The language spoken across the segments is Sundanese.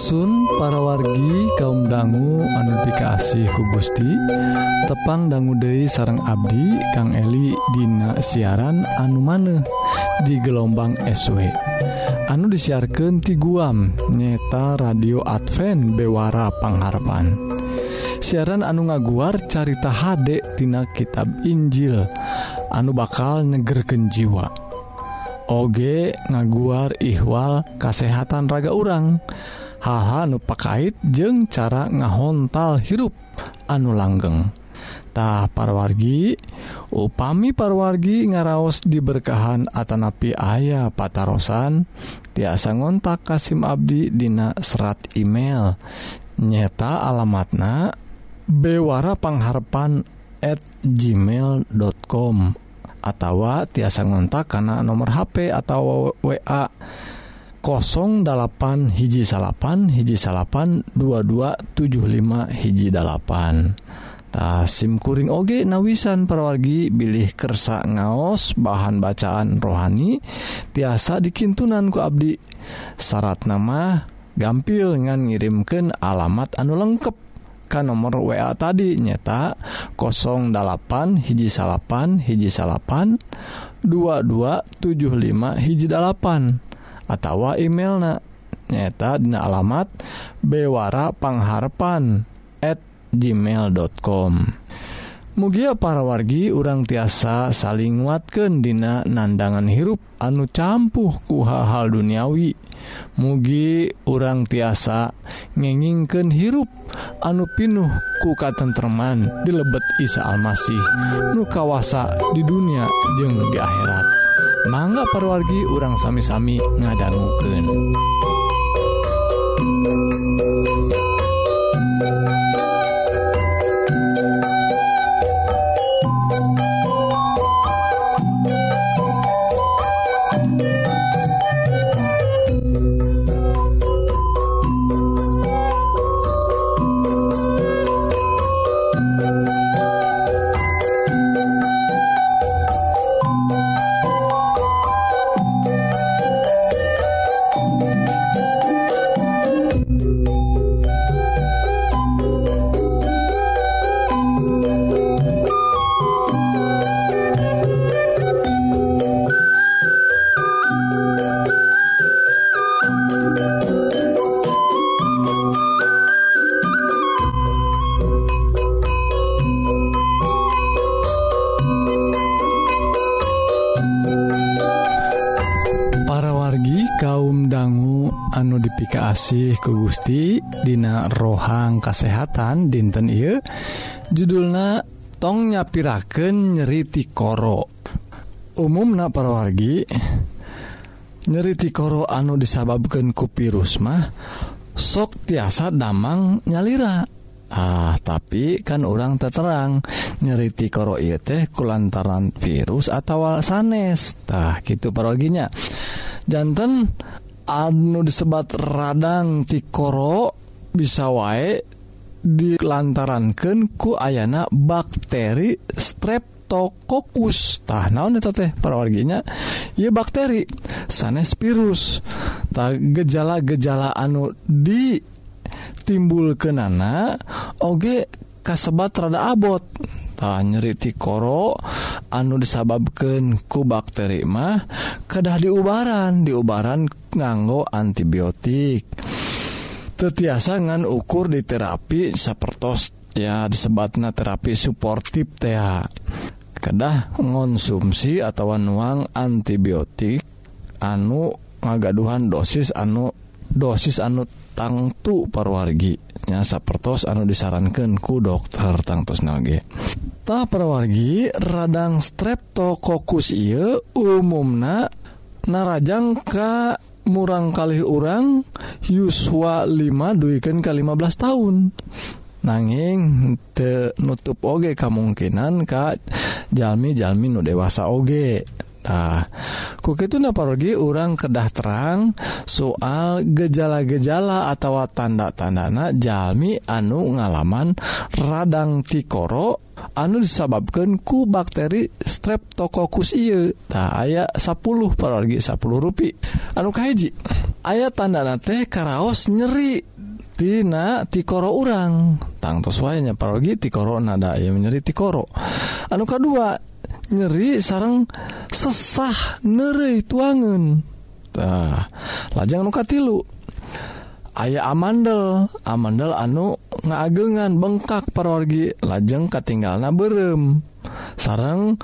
Asun para wargi kaum dangu anu ku Gusti tepang dangu Dei sarang Abdi Kang Eli Dina siaran anu maneh di gelombang SW anu disiarkan ti guam nyeta radio Advent Bewara Pangharapan. Siaran anu ngaguar carita Hdektina tina kitab Injil anu bakal nyegerken jiwa. Oge ngaguar ihwal kasehatan raga urang dan haha nupakait jeung cara ngahontal hirup anu langgengtah parwargi upami parwargi ngaraos diberkahan Atanapi ayah patarosan tiasa ngontak Kasim Abdi Dina serat email. Nyeta alamatna Bewara pengharpan@ gmail.com atau tiasa ngontak karena nomor HP atau wa 08 hiji salapan hiji salapan 2275 hiji 8tah SIMkuring oge nawisan perwargi bilih kersa ngaos bahan bacaan rohani tiasa dikintunanku Abdi. Syarat nama gampil ngan ngirimken alamat anu lengkap Ka nomor WA tadi nyata 08 hiji salapan hiji salapan 2275 hiji 8 atau emailna. Nyata dina alamat bewara pangharpan@ gmail.com Mugia para wargi urang tiasa saling nguatkan dina nandangan hirup anu campuh ku hal-hal duniawi. Mugi urang tiasa ngengingken hirup anu pinuh ku di dilebet Isa Almasih nu kawasa di dunia jeung di akhirat. mangga perwargi urang sami-sami ngadangguken Hang kesehatan dinten I judulna tongnya piraken nyeriti koro. Umum na parawargi nyeriti koro anu disababkan ku virus mah sok tiasa damang nyalira. Ah tapi kan orang terterang nyeriti koro ieu teh kulantaran virus atau sanes tah gitu paroginya jantan anu disebat radang tikoro bisa wae dilantarankan ku ayana bakteri streptokokus tah naon eta teh parawarginya ya bakteri sanes virus. Tah gejala-gejala anu di timbul kenana oge kasebat rada abot. Tah nyeriti koro anu disababkan ku bakteri mah kedah diubaran diubaran nganggo antibiotik. tetiasangan ukur di terapi sapertos ya disebatna terapi suportif TA kedah konsumsi atau nuang antibiotik anu ngagaduhan dosis anu dosis anu tangtu parwarginya sapertos anu disarankan ku dokter tangtos nage. Tak perwargi radang streptokokus iya umumna narajang ka murang kali orang Yuswa 5 duikan ke 15 tahun. Nanging te nutup oge kemungkinan Kak Jalmi Jalmi nu dewasa oge. Nah, kuki itu naparogi orang kedah terang soal gejala-gejala atau tanda-tandana jalmi anu ngalaman radang tikoro anu disababkan ku bakteri streptococcus iye tak aya 10 parorgi 10 rupi. Anu kahiji ayat tandana teh karaos nyeri tina tikoro urang. Tangtos wayanya parogi tikoro nada ya menyeri tikoro. Anu kedua nyeri sarang sesah nere tuangentah lajang nuka tilu aya amandel amandel anu ngaagengan bengkak perorgi lajeng katinggal na berem. Sarang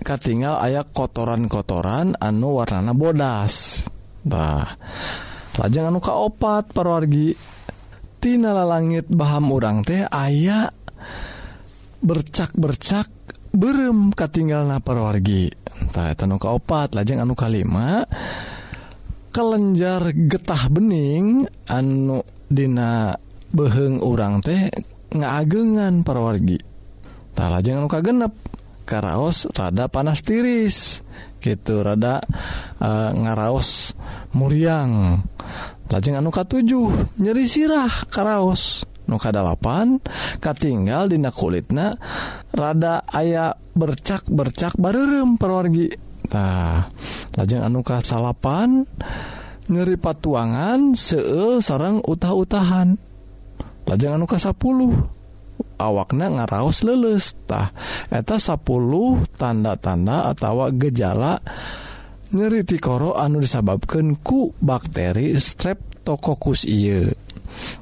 katingal aya kotoran-kotoran anu warnana bodastah lajeng anu kaopat perorgitinala langit Baham urang teh aya bercak-bercak berem katinggal napar wargitahanu kaopat lajeng anu kalima kelenjar getah bening anu Dina beheng urang teh ngaagengan perwargi tak lajeng anu kagenep karaos rada panas tiris gitu rada uh, ngaraos muriang. Lajeng anu katujuh nyeri sirah karaos. nukadalapan katinggal dina kulitnya rada aya bercak bercak barem perwargitah lajeng anuka salapan nyeri patuangan seul sarang utah-utahan. Lajeng anuka 10 awakna ngaraos lelestah eta 10 tanda-tanda atau gejala nyeri tikoro anu disababkan ku bakteri strep tokokus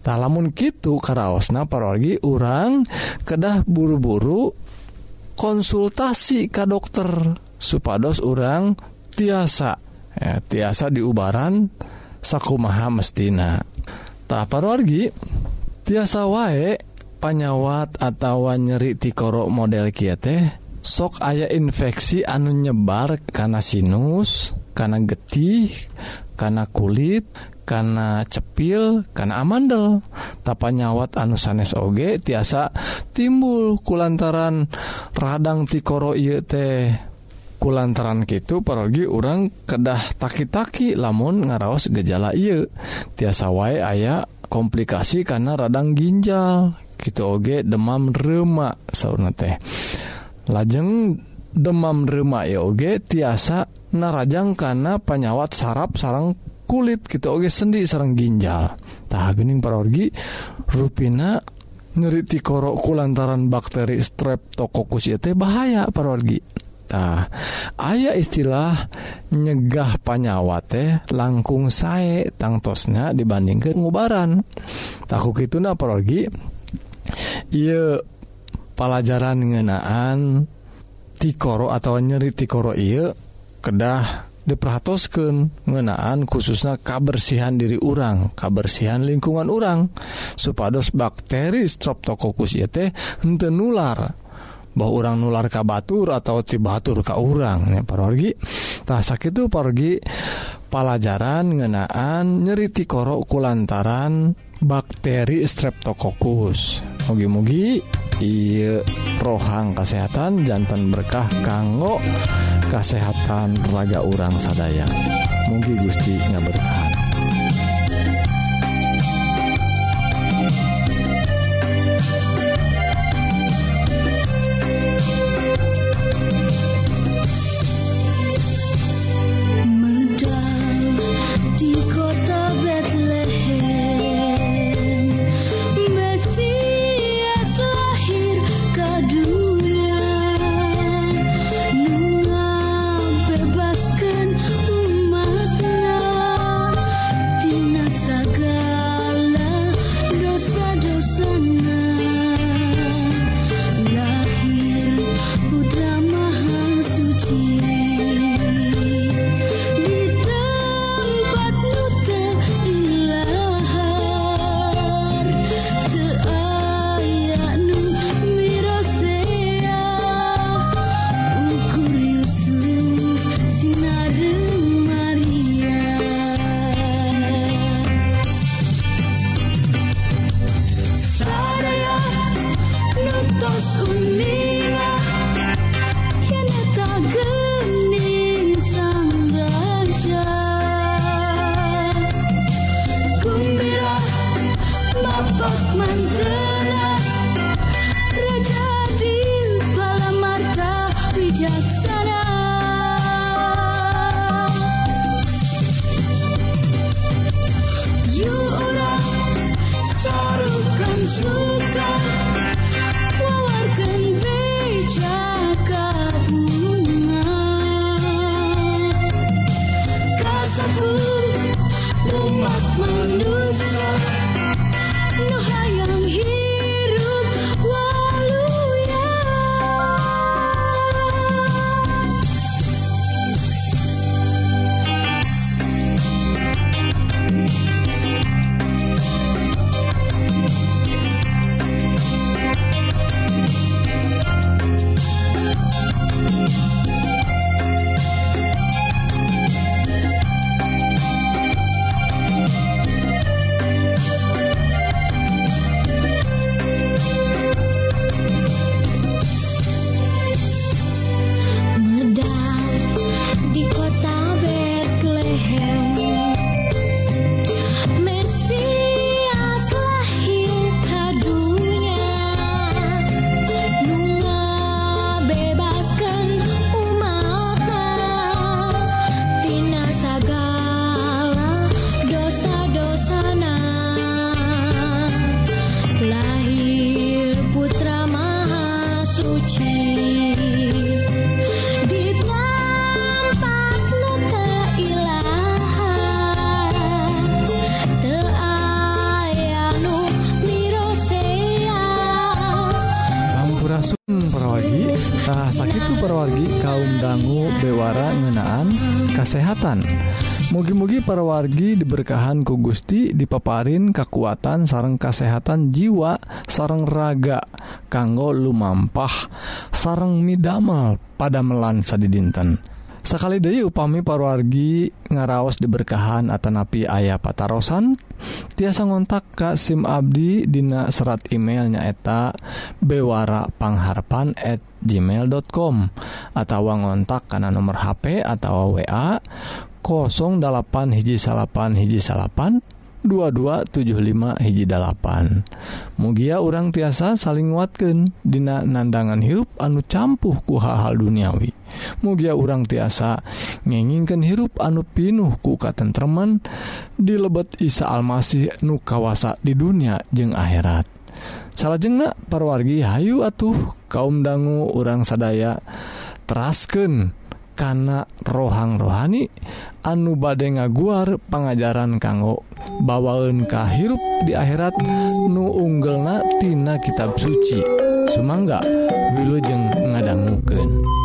tak lamun gitu karaosna parogi orang kedah buru-buru konsultasi ke dokter supados orang tiasa. Ya, tiasa diubaran sakumaha mestina. Tak parorgi tiasa wae panyawat atau nyeri tikoro model kia teh sok aya infeksi anu nyebar karena sinus karena getih karena kulit karena cepil karena amandel. Tapa nyawat anu sanes oge tiasa timbul kulantaran radang tikoro ieu teh. Kulantaran gitu pergi orang kedah taki-taki lamun ngaraos gejala ieu. Tiasa wae aya komplikasi karena radang ginjal. Gitu oge demam remak sauna teh. Lajeng demam remak ya oge tiasa narajang karena penyawat saraf sarang kulit kita oke sendi sarang ginjal. Tah gening parorgi ruina nyeriti korokku lantaran bakteri streptokokus ya teh bahaya parorgi. Nah, ayah istilah nyegah panyawa teh langkung sae tangtosnya dibandingkan ngubaran. Taku gitu na parorgi iya pelajaran ngenaan tikoro atau nyeri tikoro iya kedah diperhatoskan ngenaan khususnya kabersihan diri urang kabersihan lingkungan urang. Supados bakteri Streptococcus yt hente nular. Bahwa orang nular ka Batur atau tibatur ka urang. Ya parorgi tah itu pergi pelajaran ngenaan nyeriti korok kulantaran bakteri Streptococcus. Mugi-mugi I rohang kesehatan jantan berkah kanggo kesehatan raga urang sadaya. Mungkin Gusti nggak berkah Rapat Mantena Raja sakit perwargi kaum dangu bewara ngenaan kesehatan mugi-mugi perwargi diberkahan ku Gusti dipaparin kekuatan sareng kesehatan jiwa sareng raga kanggo lumampah sareng midamel pada melansa di dinten sekali Dewi upami parwargi ngaraos diberkahan Atanapi ayah patarosan tiasa ngontak Kak SIM Abdi Dina serat emailnya eta bewara pangharpan@ gmail.com atau ngontak karena nomor HP atau wa 08 hiji salapan hiji salapan 2275 hiji mugia orang tiasa saling nguatkan Dina nandangan hirup anu campuh ku hal-hal duniawi. Mugia orang tiasa ngengingkan hirup anu pinuh ku katentreman dilebet Isa Almasih nu kawasa di dunia jeung akhirat. salah jengak parwargi Hayu atuh kaum dangu orang sadaya terasken karena rohang rohani anu bade ngaguar pengajaran kanggo bawaun kahirup di akhirat nu unggel tina kitab suci Sumangga wilujeng ngadangguken.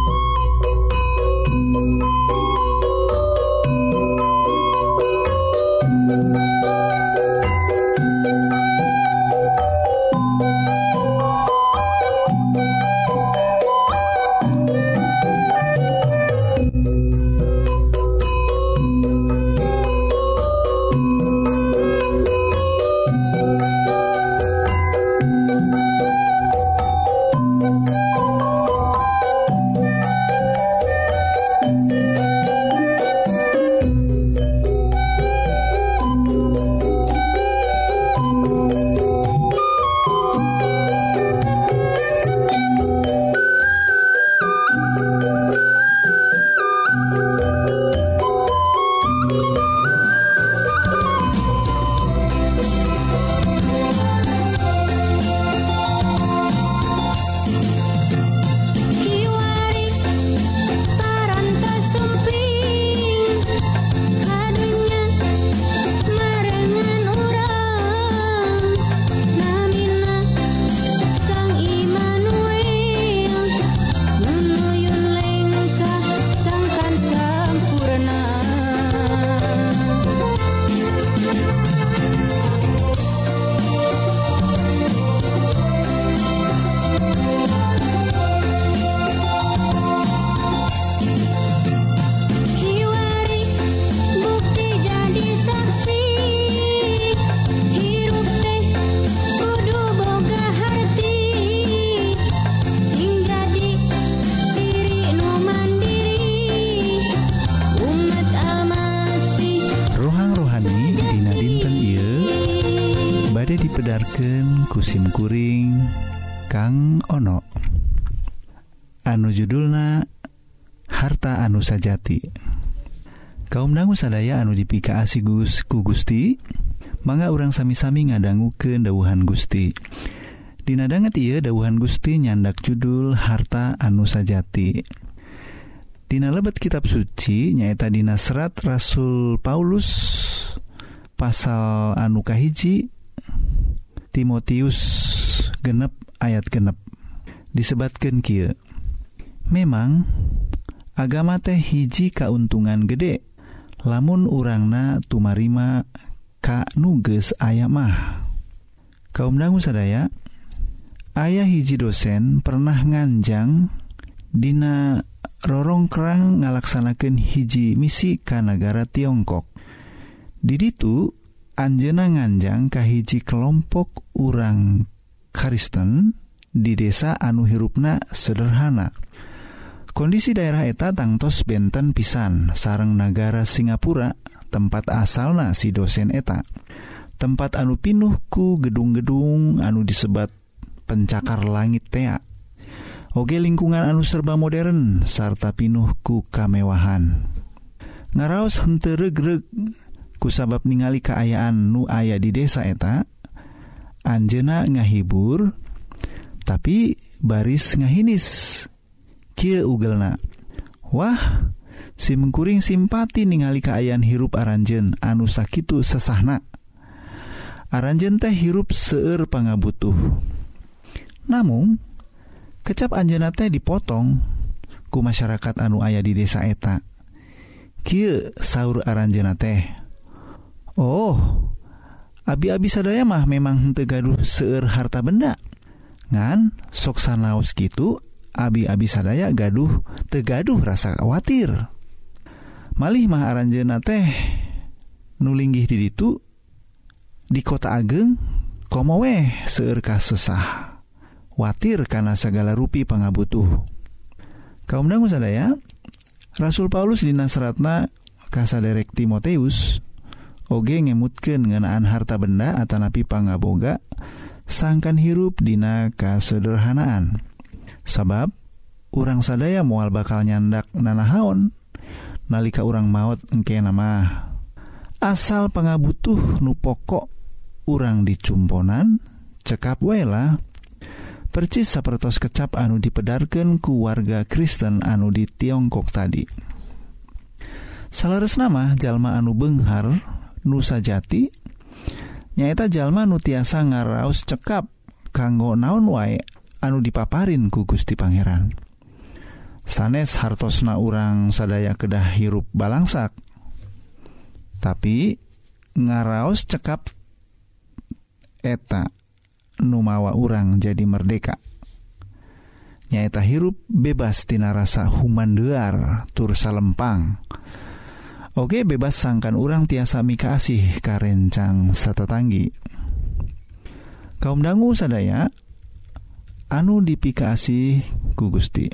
kusimkuring Kang ono. Anu judulna harta anu sajati. Kaum dangu sadaya anu dipika asigus ku Gusti mangga orang sami-sami ngadanggu ke dauhan Gusti. Dinadanget ia dauhan Gusti nyandak judul harta anu sajati. Dina lebet kitab suci nyaita Dina serat Rasul Paulus pasal anukahiji Timotius genep ayat genep. Disebatkan Ky memang agama teh hiji kauntungan gede lamun urangna tumarima Ka nuges aya mah. Kaum dangu sadaya ayah hiji dosen pernah nganjang Dina Rorong kerang ngalaksanakan hiji misi Kanagara Tiongkok. Diditu Anjena nganjang kahiji kelompok urang Kristen di desa anu hirupna sederhana. Kondisi daerah eta tangtos benten pisan. Sarang negara Singapura tempat asalna si dosen eta. Tempat anu pinuhku gedung-gedung anu disebat pencakar langit tea. Oge lingkungan anu serba modern sarta pinuhku kamewahan. Ngaraos henteregreg kusabab ningali keayaan nu aya di desa eta Anjena ngahibur tapi baris ngahinis. Kie ugelna. Wah si mengkuring simpati ningali keayaan hirup aranjen anu sakitu sesahna. Aranjen teh hirup seueur pangabutuh. Namun kecap anjena teh dipotong ku masyarakat anu ayah di desa eta. Kie sahur aranjena teh. Oh abi-abi sadaya mah memang tegaduh seueur harta benda. Ngan soksan laos gitu abi-abi sadaya gaduh tegaduh rasa khawatir. Malih mah aranjena teh nulinggih di itu di kota ageng komo weh seueur sesah. Watir karena segala rupi pangabutuh. Kaum dangu sadaya Rasul Paulus di Nasratna kasaderek Timoteus oge ngemutken ngenaan harta benda Atanapi pangaboga sangkan hirup dina kasederhanaan. Sabab urang sadaya mual bakal nyandak nanahaon nalika urang maut engke nama asal pengabutuh nu pokok urang dicumponan cekap wela percis sapertos kecap anu dipedarkan ku warga Kristen anu di Tiongkok tadi. Salares nama jalma anu Benghar nusa jati. Nyaeta jalma nu tiasa ngaraos cekap kanggo naon wae anu dipaparin ku Gusti Pangeran. Sanes hartosna urang sadaya kedah hirup balangsak. Tapi ngaraos cekap eta numawa urang jadi merdeka. Nyaeta hirup bebas tina rasa humandear tur salempang. Oke bebas sangkan urang tiasa mikasih karencang satetanggi kaum dangu sadaya anu dipikasi ku Gusti.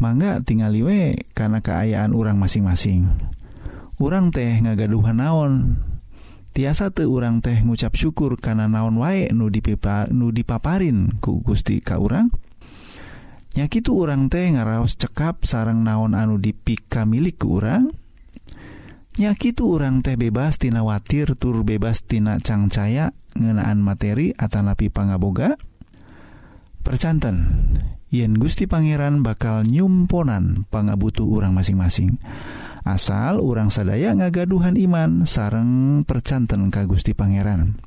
Mangga tinggal we karena keayaan urang masing-masing. Urang teh ngagaduhan naon? Tiasa tuh urang teh ngucap syukur karena naon wae nu dipipa nu dipaparin ku Gusti ka urang? Nyakitu urang teh ngaraos cekap sarang naon anu dipika milik ke urang? nyakitu urang teh bebastina watir tur bebas tina cangcaya ngenaan materi Atanapi pangaboga. Percanten yen Gusti Pangeran bakal nyumponan pangabutuh urang masing-masing. Asal urang sadaya ngagaduhan iman sareng percanten ka Gusti Pangeran.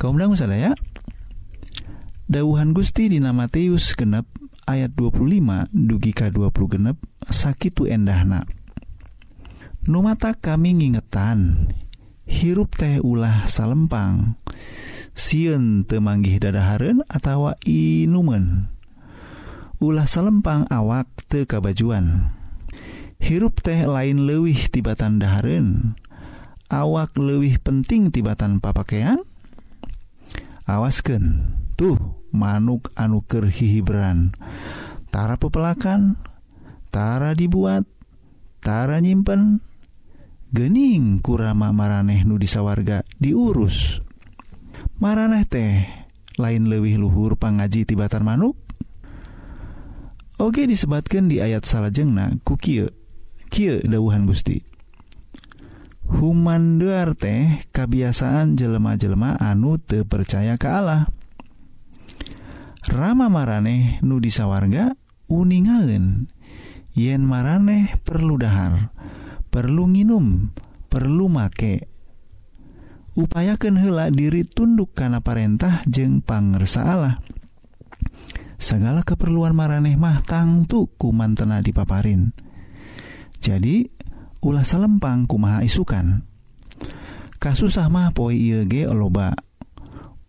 Kaum dangu sadaya? Dauhan Gusti dina Matius genep ayat 25 dugi ka 20 genep sakitu endahna. Numata kami ngingetan hirup teh ulah salempang. Siun temanggih dadaharen atawa inumen. Ulah salempang awak te kabajuan. Hirup teh lain lewih tibatan daharen awak lewih penting tibatan papakaian awasken tuh manuk anuker hihibran tara pepelakan tara dibuat tara nyimpen gening kurama maraneh nu disawarga diurus. Maraneh teh lain lewih luhur pangaji tibatan manuk? Oke disebatkan di ayat salahjengnah kukie Kie dauhan Gusti. Humanduar teh kebiasaan jelema-jelema anu te percaya ke Allah. Rama maraneh nu disawarga uningaen yen maraneh perlu dahar. perlu nginum perlu make. Upayakan hela diri tunduk karena perintah jeng pangersa Allah. Segala keperluan maraneh mah tangtu kumantena dipaparin. Jadi ulah salempang kumaha isukan. Kasusah mah poi IEG loba.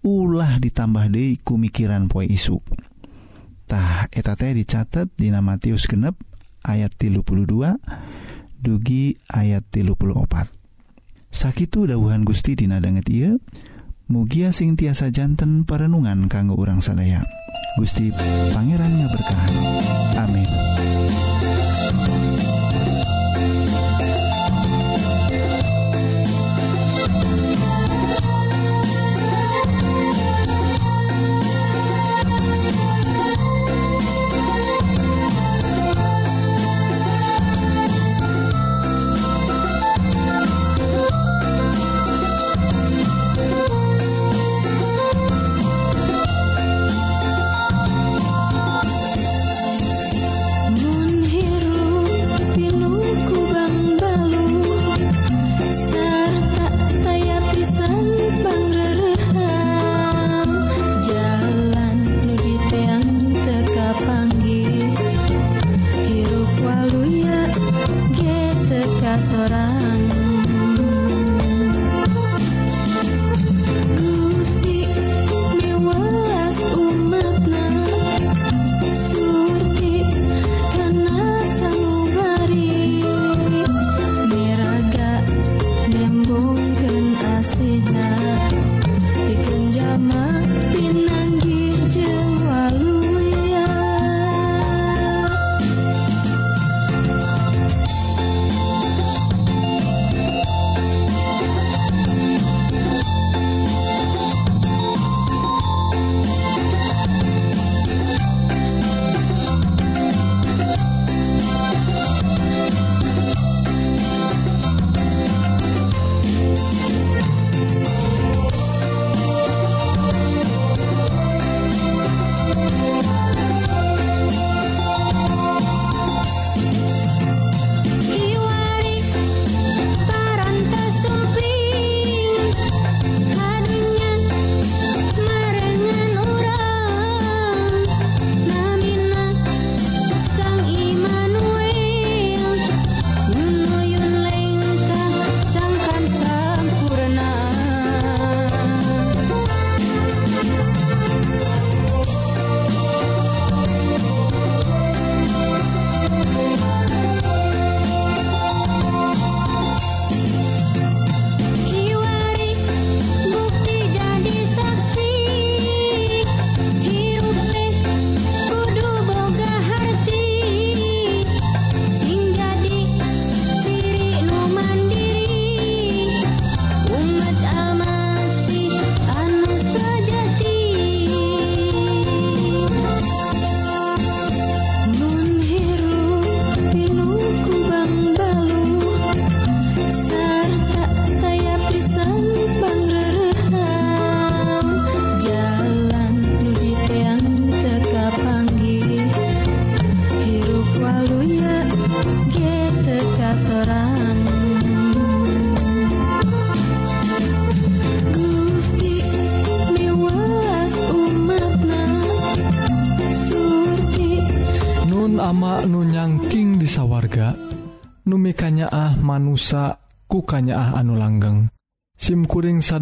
Ulah ditambah dei kumikiran poi isutah eta teh dicatat Dina Matius genep ayat 32 dugi ayat tilu puluh opat sakitu dauhan Gusti dinadanget ia mugia sing tiasa jantan perenungan kanggo urang sadaya Gusti Pangerannya berkahan amin.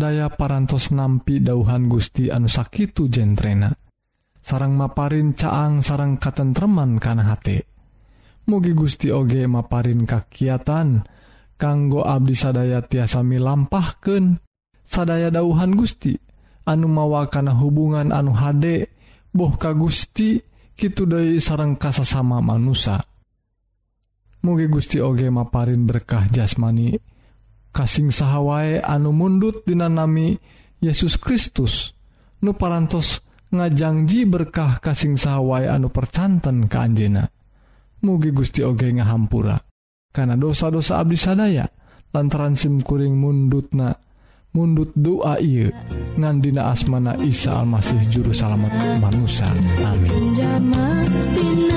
sadaya parantos nampi dauhan Gusti anu sakitu jentrena. Sarang maparin caang sarang katentreman kana hate. Mugi Gusti oge maparin kakiatan kanggo Abdi sadaya tiasami lampahken sadaya dauhan Gusti anu mawa kana hubungan anu hade boh ka Gusti Kitu Dei sarang kasasama manusa. Mugi Gusti oge maparin berkah jasmani. kasing sahwai anu mundut dinanami Yesus Kristus. Nu parantos ngajangji berkah kasing sahwai anu percanten ke Anjena mugi Gusti Oge ngahampura. Karena dosa-dosa Abdi sadaya lantaran simkuring mundutna mundut doa I ngandina asmana Isa Almasih juru salamet manusia. Amin.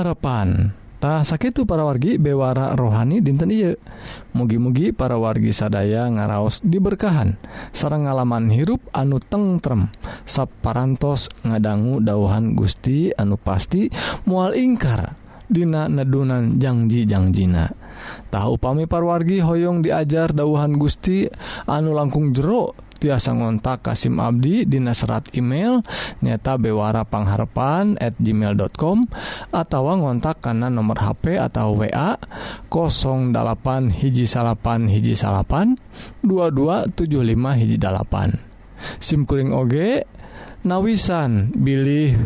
harapan. Tah sakit para wargi bewara rohani dinten Iye mugi-mugi para wargi sadaya ngaraos diberkahan. Sarang ngalaman hirup anu tengrem saparantos ngadanggu dauhan Gusti anu pasti mual ingkar Dina nedunan janjijangjiina tahu pami parwargi Hoong diajar dauhan Gusti anu langkung jeruk tiasa ngontak Kasim Abdi di serat email nyata bewara pangharpan at gmail.com atau ngontak karena nomor HP atau WA 08 hiji salapan hiji salapan 2275 hijjipan SIMkuring OG nawisan bilih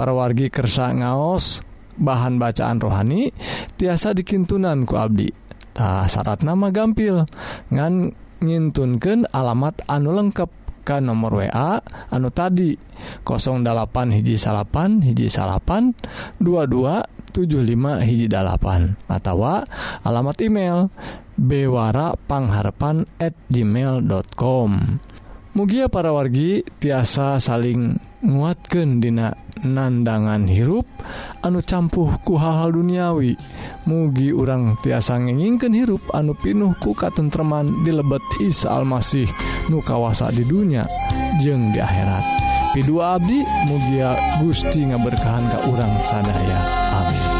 wargi kersa ngaos bahan bacaan rohani tiasa dikintunanku Abdisyarat nama gampil. Ngan ngintunkan alamat anu lengkap ke nomor WA anu tadi 08 hiji salapan hiji salapan 2275 hiji dalapan atau alamat email bewarapangharapan at gmail.com Mugia para wargi tiasa saling nguatkan dina nandangan hirup anu campuhku hal-hal duniawi. Mugi urang tiasa ngeningken hirup anu pinuh ku katentreman di lebet Isa Almasih nu kawasa di dunia jeng di akhirat. Pidu Abdi mugia Gusti ngaberkahan ke urang sadaya. Amin.